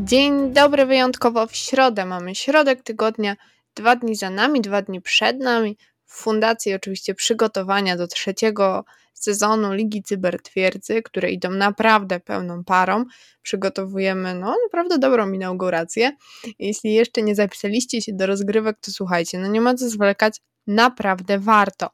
Dzień dobry, wyjątkowo w środę. Mamy środek tygodnia, dwa dni za nami, dwa dni przed nami. Fundacji oczywiście przygotowania do trzeciego sezonu Ligi Cybertwierdzy, które idą naprawdę pełną parą. Przygotowujemy no naprawdę dobrą inaugurację. Jeśli jeszcze nie zapisaliście się do rozgrywek, to słuchajcie, no nie ma co zwlekać, naprawdę warto.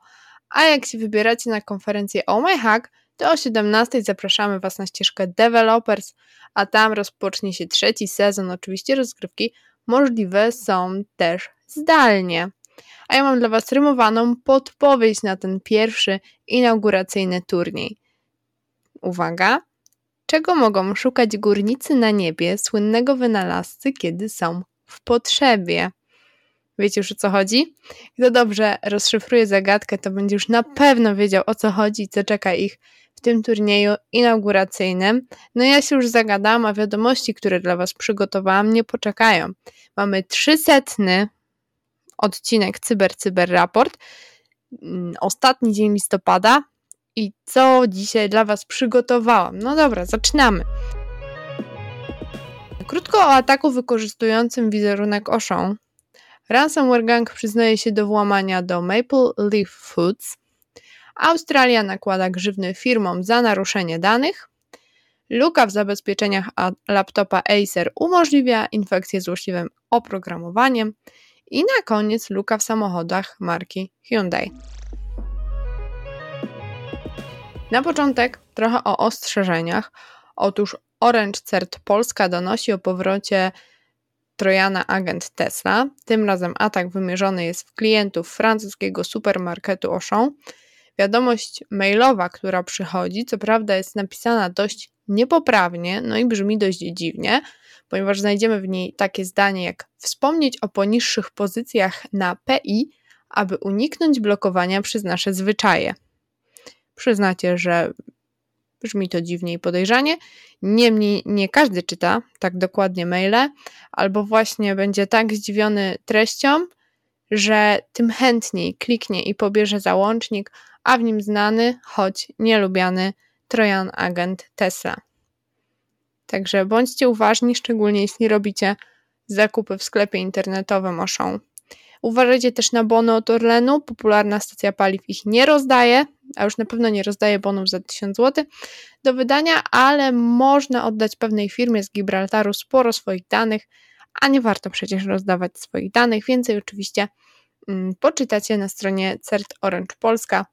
A jak się wybieracie na konferencję Oh My Hack, to o 17 zapraszamy Was na ścieżkę Developers, a tam rozpocznie się trzeci sezon. Oczywiście rozgrywki możliwe są też zdalnie. A ja mam dla Was rymowaną podpowiedź na ten pierwszy inauguracyjny turniej. Uwaga! Czego mogą szukać górnicy na niebie słynnego wynalazcy, kiedy są w potrzebie? Wiecie już o co chodzi? Kto dobrze rozszyfruje zagadkę, to będzie już na pewno wiedział o co chodzi co czeka ich w tym turnieju inauguracyjnym. No ja się już zagadałam, a wiadomości, które dla Was przygotowałam, nie poczekają. Mamy trzysetny odcinek Cyber Cyber Raport, mm, ostatni dzień listopada i co dzisiaj dla Was przygotowałam. No dobra, zaczynamy. Krótko o ataku wykorzystującym wizerunek Oshą. Ransomware Gang przyznaje się do włamania do Maple Leaf Foods. Australia nakłada grzywny firmom za naruszenie danych. Luka w zabezpieczeniach laptopa Acer umożliwia infekcję złośliwym oprogramowaniem. I na koniec luka w samochodach marki Hyundai. Na początek trochę o ostrzeżeniach. Otóż Orange Cert Polska donosi o powrocie Trojana agent Tesla. Tym razem atak wymierzony jest w klientów francuskiego supermarketu Auchan. Wiadomość mailowa, która przychodzi, co prawda jest napisana dość niepoprawnie, no i brzmi dość dziwnie, ponieważ znajdziemy w niej takie zdanie jak wspomnieć o poniższych pozycjach na PI, aby uniknąć blokowania przez nasze zwyczaje. Przyznacie, że brzmi to dziwnie i podejrzanie. Niemniej nie każdy czyta tak dokładnie maile, albo właśnie będzie tak zdziwiony treścią, że tym chętniej kliknie i pobierze załącznik, a w nim znany, choć nielubiany Trojan agent Tesla. Także bądźcie uważni, szczególnie jeśli robicie zakupy w sklepie internetowym Auchan. Uważajcie też na bony od Orlenu. Popularna stacja paliw ich nie rozdaje, a już na pewno nie rozdaje bonów za 1000 zł do wydania, ale można oddać pewnej firmie z Gibraltaru sporo swoich danych, a nie warto przecież rozdawać swoich danych. Więcej oczywiście mm, poczytacie na stronie CERT Orange Polska,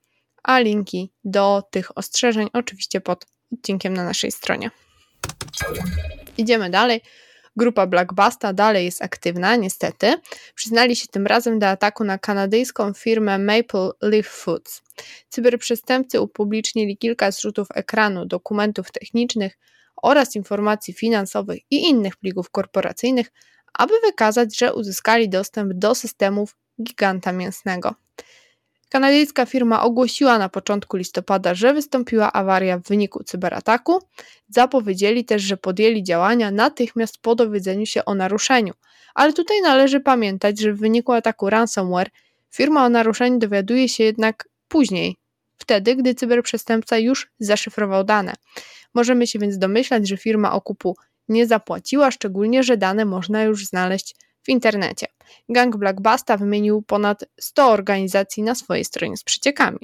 a linki do tych ostrzeżeń oczywiście pod odcinkiem na naszej stronie. Idziemy dalej. Grupa Black Basta dalej jest aktywna, niestety. Przyznali się tym razem do ataku na kanadyjską firmę Maple Leaf Foods. Cyberprzestępcy upublicznili kilka zrzutów ekranu, dokumentów technicznych oraz informacji finansowych i innych plików korporacyjnych, aby wykazać, że uzyskali dostęp do systemów giganta mięsnego. Kanadyjska firma ogłosiła na początku listopada, że wystąpiła awaria w wyniku cyberataku. Zapowiedzieli też, że podjęli działania natychmiast po dowiedzeniu się o naruszeniu. Ale tutaj należy pamiętać, że w wyniku ataku ransomware firma o naruszeniu dowiaduje się jednak później, wtedy, gdy cyberprzestępca już zaszyfrował dane. Możemy się więc domyślać, że firma okupu nie zapłaciła, szczególnie, że dane można już znaleźć w internecie. Gang Black Basta wymienił ponad 100 organizacji na swojej stronie z przeciekami.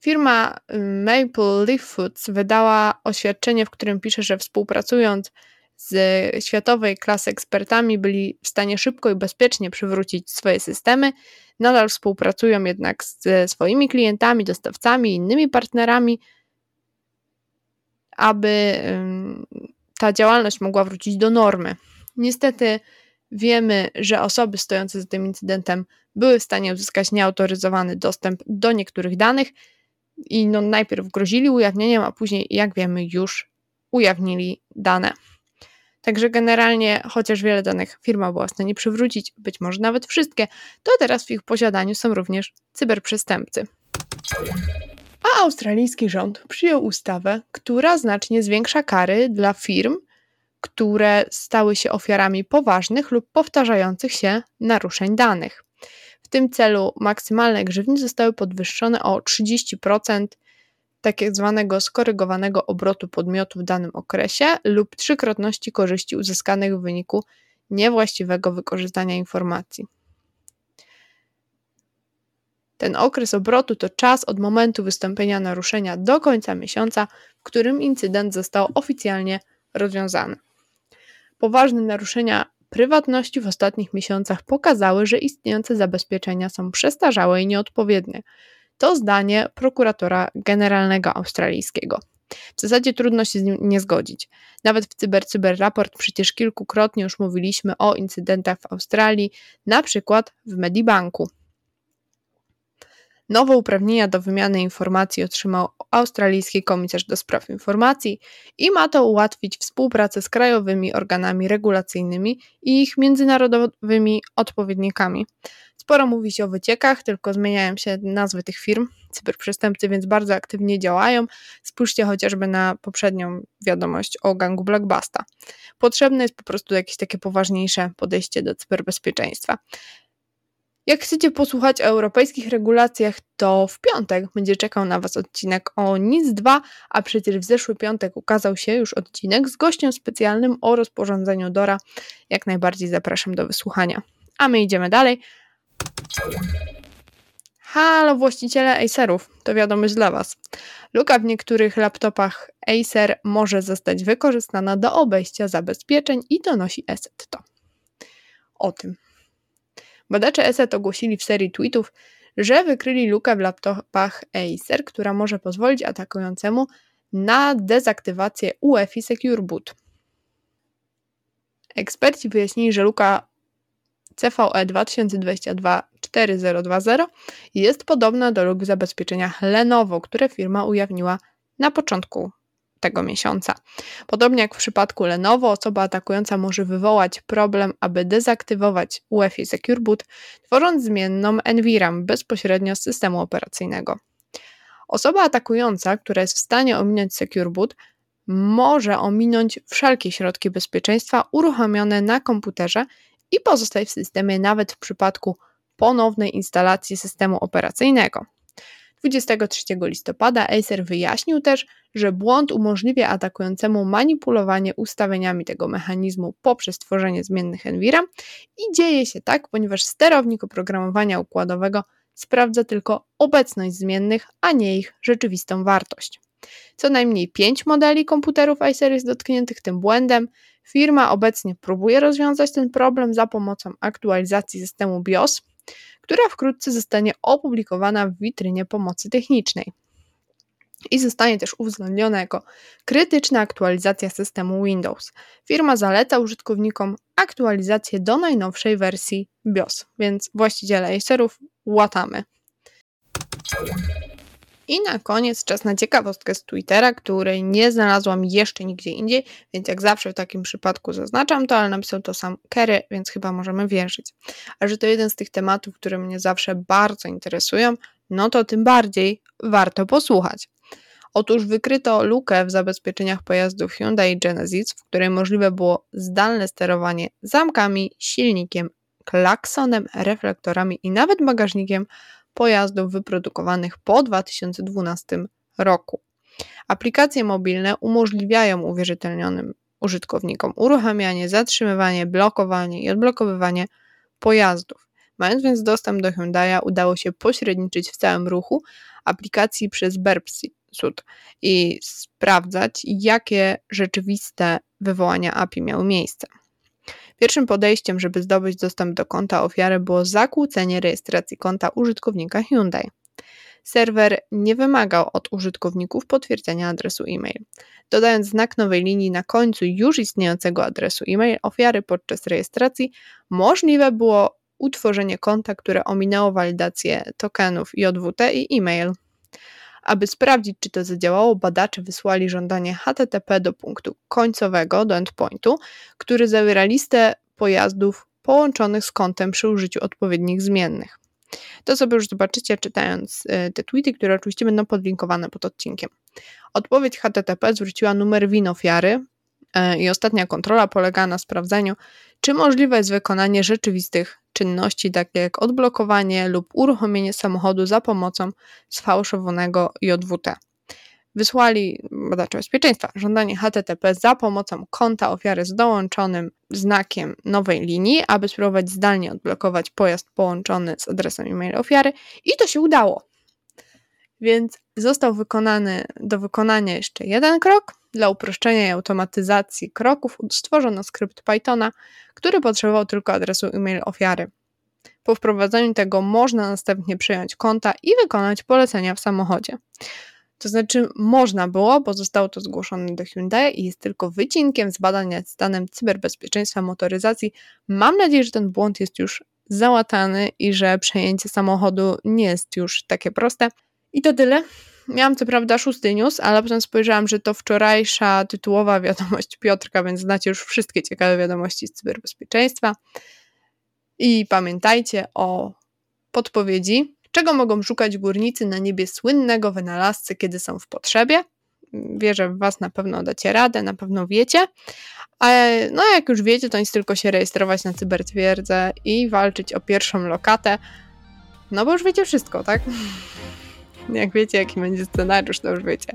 Firma y, Maple Leaf Foods wydała oświadczenie, w którym pisze, że współpracując z światowej klasy ekspertami byli w stanie szybko i bezpiecznie przywrócić swoje systemy. Nadal współpracują jednak ze swoimi klientami, dostawcami i innymi partnerami, aby ta działalność mogła wrócić do normy. Niestety wiemy, że osoby stojące za tym incydentem były w stanie uzyskać nieautoryzowany dostęp do niektórych danych i no najpierw grozili ujawnieniem, a później, jak wiemy, już ujawnili dane. Także generalnie, chociaż wiele danych firma była w stanie przywrócić, być może nawet wszystkie, to teraz w ich posiadaniu są również cyberprzestępcy. A australijski rząd przyjął ustawę, która znacznie zwiększa kary dla firm, które stały się ofiarami poważnych lub powtarzających się naruszeń danych. W tym celu maksymalne grzywny zostały podwyższone o 30% tak zwanego skorygowanego obrotu podmiotu w danym okresie lub trzykrotności korzyści uzyskanych w wyniku niewłaściwego wykorzystania informacji. Ten okres obrotu to czas od momentu wystąpienia naruszenia do końca miesiąca, w którym incydent został oficjalnie rozwiązany. Poważne naruszenia prywatności w ostatnich miesiącach pokazały, że istniejące zabezpieczenia są przestarzałe i nieodpowiednie. To zdanie prokuratora generalnego australijskiego. W zasadzie trudno się z nim nie zgodzić. Nawet w CyberCyber Raport przecież kilkukrotnie już mówiliśmy o incydentach w Australii, na przykład w Medibanku. Nowe uprawnienia do wymiany informacji otrzymał australijski komisarz do spraw informacji i ma to ułatwić współpracę z krajowymi organami regulacyjnymi i ich międzynarodowymi odpowiednikami. Sporo mówi się o wyciekach, tylko zmieniają się nazwy tych firm. Cyberprzestępcy więc bardzo aktywnie działają. Spójrzcie chociażby na poprzednią wiadomość o gangu Blackbusta. Potrzebne jest po prostu jakieś takie poważniejsze podejście do cyberbezpieczeństwa. Jak chcecie posłuchać o europejskich regulacjach, to w piątek będzie czekał na Was odcinek o NIS 2, a przecież w zeszły piątek ukazał się już odcinek z gościem specjalnym o rozporządzeniu DORA. Jak najbardziej zapraszam do wysłuchania. A my idziemy dalej. Halo właściciele Acerów, to wiadomość dla Was. Luka w niektórych laptopach Acer może zostać wykorzystana do obejścia zabezpieczeń i donosi ESET to. O tym. Badacze ESET ogłosili w serii tweetów, że wykryli lukę w laptopach Acer, która może pozwolić atakującemu na dezaktywację UEFI Secure Boot. Eksperci wyjaśnili, że luka CVE 2022-4020 jest podobna do luk w zabezpieczeniach Lenovo, które firma ujawniła na początku tego miesiąca. Podobnie jak w przypadku Lenovo, osoba atakująca może wywołać problem, aby dezaktywować UEFI Secure Boot, tworząc zmienną NVRAM bezpośrednio z systemu operacyjnego. Osoba atakująca, która jest w stanie ominąć Secure Boot, może ominąć wszelkie środki bezpieczeństwa uruchomione na komputerze i pozostać w systemie nawet w przypadku ponownej instalacji systemu operacyjnego. 23 listopada Acer wyjaśnił też, że błąd umożliwia atakującemu manipulowanie ustawieniami tego mechanizmu poprzez tworzenie zmiennych NVIRA i dzieje się tak, ponieważ sterownik oprogramowania układowego sprawdza tylko obecność zmiennych, a nie ich rzeczywistą wartość. Co najmniej 5 modeli komputerów Acer jest dotkniętych tym błędem. Firma obecnie próbuje rozwiązać ten problem za pomocą aktualizacji systemu BIOS, która wkrótce zostanie opublikowana w witrynie pomocy technicznej i zostanie też uwzględniona jako krytyczna aktualizacja systemu Windows. Firma zaleca użytkownikom aktualizację do najnowszej wersji BIOS, więc właściciele Acerów łatamy. I na koniec czas na ciekawostkę z Twittera, której nie znalazłam jeszcze nigdzie indziej, więc jak zawsze w takim przypadku zaznaczam to, ale napisał to sam Kerry, więc chyba możemy wierzyć. A że to jeden z tych tematów, które mnie zawsze bardzo interesują, no to tym bardziej warto posłuchać. Otóż wykryto lukę w zabezpieczeniach pojazdów Hyundai Genesis, w której możliwe było zdalne sterowanie zamkami, silnikiem, klaksonem, reflektorami i nawet bagażnikiem pojazdów wyprodukowanych po 2012 roku. Aplikacje mobilne umożliwiają uwierzytelnionym użytkownikom uruchamianie, zatrzymywanie, blokowanie i odblokowywanie pojazdów. Mając więc dostęp do Hyundai'a, udało się pośredniczyć w całym ruchu aplikacji przez Burpsuit i sprawdzać, jakie rzeczywiste wywołania API miały miejsce. Pierwszym podejściem, żeby zdobyć dostęp do konta ofiary było zakłócenie rejestracji konta użytkownika Hyundai. Serwer nie wymagał od użytkowników potwierdzenia adresu e-mail. Dodając znak nowej linii na końcu już istniejącego adresu e-mail ofiary podczas rejestracji, możliwe było utworzenie konta, które ominęło walidację tokenów JWT i e-mail. Aby sprawdzić, czy to zadziałało, badacze wysłali żądanie HTTP do punktu końcowego, do endpointu, który zawiera listę pojazdów połączonych z kontem przy użyciu odpowiednich zmiennych. To sobie już zobaczycie czytając y, te tweety, które oczywiście będą podlinkowane pod odcinkiem. Odpowiedź HTTP zwróciła numer WIN ofiary, E, I ostatnia kontrola polega na sprawdzeniu, czy możliwe jest wykonanie rzeczywistych czynności, takie jak odblokowanie lub uruchomienie samochodu za pomocą sfałszowanego JWT. Wysłali badacze bezpieczeństwa żądanie HTTP za pomocą konta ofiary z dołączonym znakiem nowej linii, aby spróbować zdalnie odblokować pojazd połączony z adresem e-mail ofiary i to się udało. Więc został wykonany do wykonania jeszcze jeden krok. Dla uproszczenia i automatyzacji kroków stworzono skrypt Pythona, który potrzebował tylko adresu e-mail ofiary. Po wprowadzeniu tego można następnie przyjąć konta i wykonać polecenia w samochodzie. To znaczy, można było, bo zostało to zgłoszone do Hyundai i jest tylko wycinkiem z badań nad stanem cyberbezpieczeństwa motoryzacji. Mam nadzieję, że ten błąd jest już załatany i że przejęcie samochodu nie jest już takie proste. I to tyle. Miałam co prawda szósty news, ale potem spojrzałam, że to wczorajsza tytułowa wiadomość Piotrka, więc znacie już wszystkie ciekawe wiadomości z cyberbezpieczeństwa. I pamiętajcie o podpowiedzi, czego mogą szukać górnicy na niebie słynnego wynalazcy, kiedy są w potrzebie. Wierzę w Was, na pewno dacie radę, na pewno wiecie. A no jak już wiecie, to nic tylko się rejestrować na cybertwierdzę i walczyć o pierwszą lokatę. No bo już wiecie wszystko, tak? Jak wiecie, jaki będzie scenariusz, to już wiecie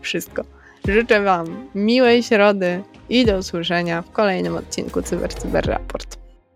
wszystko. Życzę Wam miłej środy i do usłyszenia w kolejnym odcinku Cyber Cyber Raport.